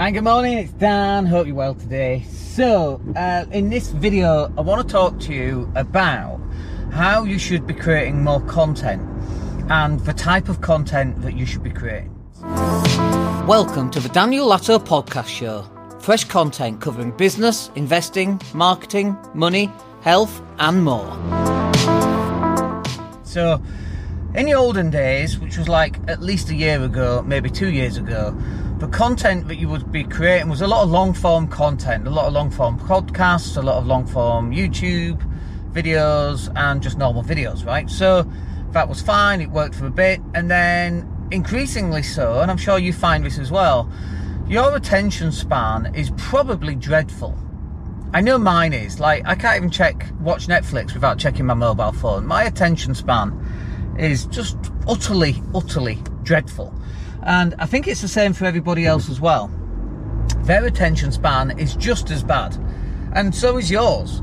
Hi, good morning, it's Dan. Hope you're well today. So, uh, in this video, I want to talk to you about how you should be creating more content and the type of content that you should be creating. Welcome to the Daniel Latto Podcast Show. Fresh content covering business, investing, marketing, money, health, and more. So, in the olden days, which was like at least a year ago, maybe two years ago, the content that you would be creating was a lot of long form content, a lot of long form podcasts, a lot of long form YouTube videos, and just normal videos, right? So that was fine, it worked for a bit, and then increasingly so, and I'm sure you find this as well, your attention span is probably dreadful. I know mine is. Like, I can't even check, watch Netflix without checking my mobile phone. My attention span is just utterly, utterly dreadful. And I think it's the same for everybody else as well. Their attention span is just as bad, and so is yours.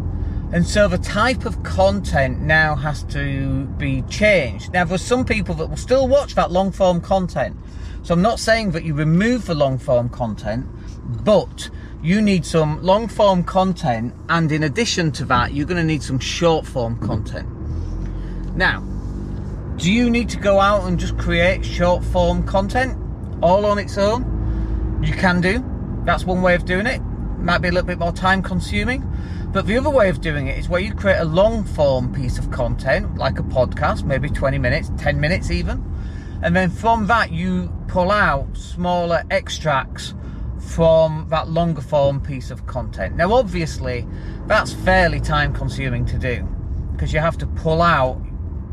And so the type of content now has to be changed. Now, there's some people that will still watch that long form content. So I'm not saying that you remove the long form content, but you need some long form content, and in addition to that, you're going to need some short form content. Now, do you need to go out and just create short form content all on its own? You can do. That's one way of doing it. Might be a little bit more time consuming. But the other way of doing it is where you create a long form piece of content, like a podcast, maybe 20 minutes, 10 minutes even. And then from that, you pull out smaller extracts from that longer form piece of content. Now, obviously, that's fairly time consuming to do because you have to pull out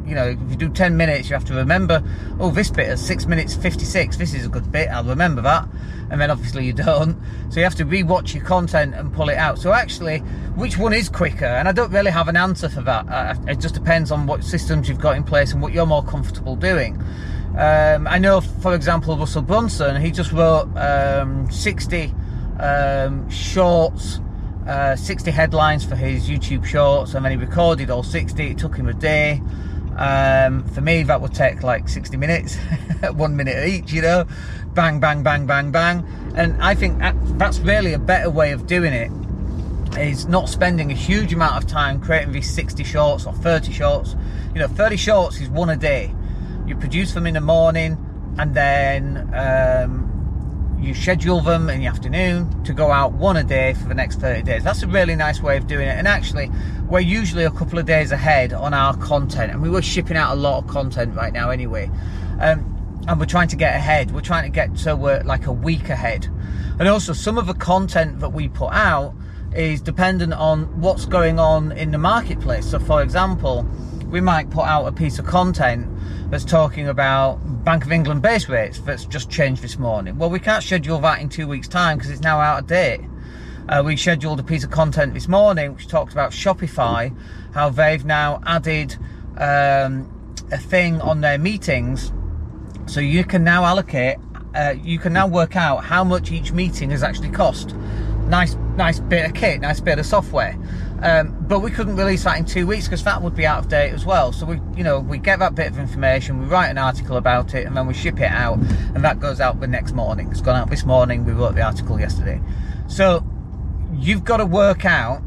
you know, if you do 10 minutes, you have to remember, oh, this bit is 6 minutes 56, this is a good bit, I'll remember that. And then obviously you don't. So you have to re-watch your content and pull it out. So actually, which one is quicker? And I don't really have an answer for that. It just depends on what systems you've got in place and what you're more comfortable doing. Um, I know, for example, Russell Brunson, he just wrote um, 60 um, shorts. Uh, 60 headlines for his YouTube shorts, and then he recorded all 60. It took him a day. Um, for me, that would take like 60 minutes, one minute each, you know, bang, bang, bang, bang, bang. And I think that's really a better way of doing it is not spending a huge amount of time creating these 60 shorts or 30 shorts. You know, 30 shorts is one a day. You produce them in the morning and then um, you schedule them in the afternoon to go out one a day for the next 30 days. That's a really nice way of doing it. And actually, we're usually a couple of days ahead on our content, and we were shipping out a lot of content right now anyway. Um, and we're trying to get ahead. We're trying to get to uh, like a week ahead. And also, some of the content that we put out is dependent on what's going on in the marketplace. So, for example, we might put out a piece of content that's talking about Bank of England base rates that's just changed this morning. Well, we can't schedule that in two weeks' time because it's now out of date. Uh, we scheduled a piece of content this morning which talked about Shopify, how they've now added um, a thing on their meetings so you can now allocate, uh, you can now work out how much each meeting has actually cost. Nice, nice bit of kit, nice bit of software. Um, but we couldn't release that in two weeks because that would be out of date as well. So we, you know, we get that bit of information, we write an article about it, and then we ship it out, and that goes out the next morning. It's gone out this morning. We wrote the article yesterday. So you've got to work out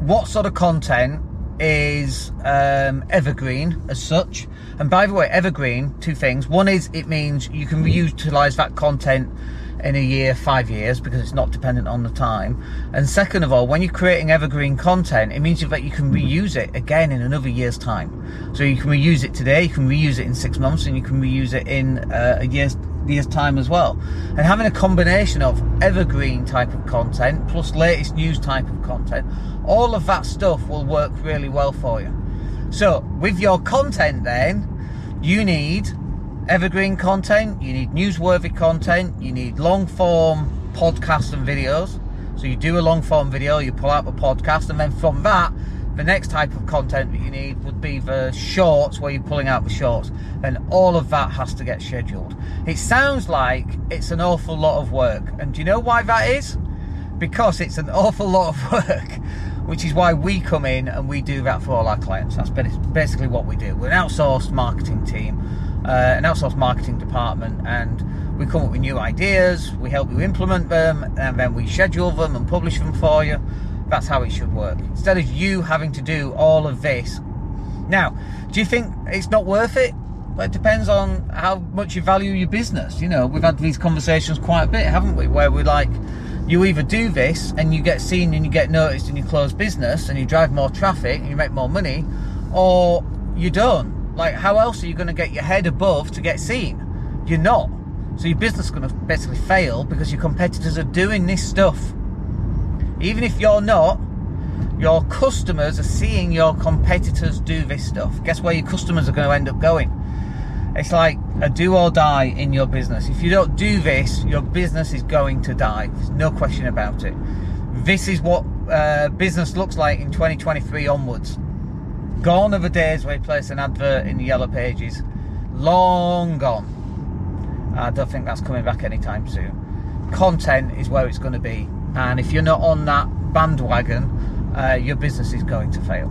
what sort of content is um, evergreen as such. And by the way, evergreen, two things. One is it means you can reutilize that content in a year, five years, because it's not dependent on the time. And second of all, when you're creating evergreen content, it means that you can reuse it again in another year's time. So you can reuse it today, you can reuse it in six months, and you can reuse it in uh, a year's year's time as well. And having a combination of evergreen type of content plus latest news type of content, all of that stuff will work really well for you. So with your content, then you need evergreen content, you need newsworthy content, you need long form podcasts and videos. So you do a long form video, you pull out a podcast, and then from that, the next type of content that you need would be the shorts where you're pulling out the shorts. And all of that has to get scheduled. It sounds like it's an awful lot of work. And do you know why that is? Because it's an awful lot of work which is why we come in and we do that for all our clients. That's basically what we do. We're an outsourced marketing team uh, an outsourced marketing department, and We come up with new ideas, we help you implement them, and then we schedule them and publish them for you. That's how it should work. Instead of you having to do all of this. Now, do you think it's not worth it? Well, it depends on how much you value your business. You know, we've had these conversations quite a bit, haven't we? Where we're like, you either do this and you get seen and you get noticed and you close business and you drive more traffic and you make more money, or you don't. Like, how else are you going to get your head above to get seen? You're not. So your business is going to basically fail because your competitors are doing this stuff. Even if you're not, your customers are seeing your competitors do this stuff. Guess where your customers are going to end up going? It's like a do or die in your business. If you don't do this, your business is going to die. There's no question about it. This is what uh, business looks like in 2023 onwards. Gone are the days where you place an advert in the yellow pages. Long gone. I don't think that's coming back anytime soon. Content is where it's going to be, and if you're not on that bandwagon, uh, your business is going to fail.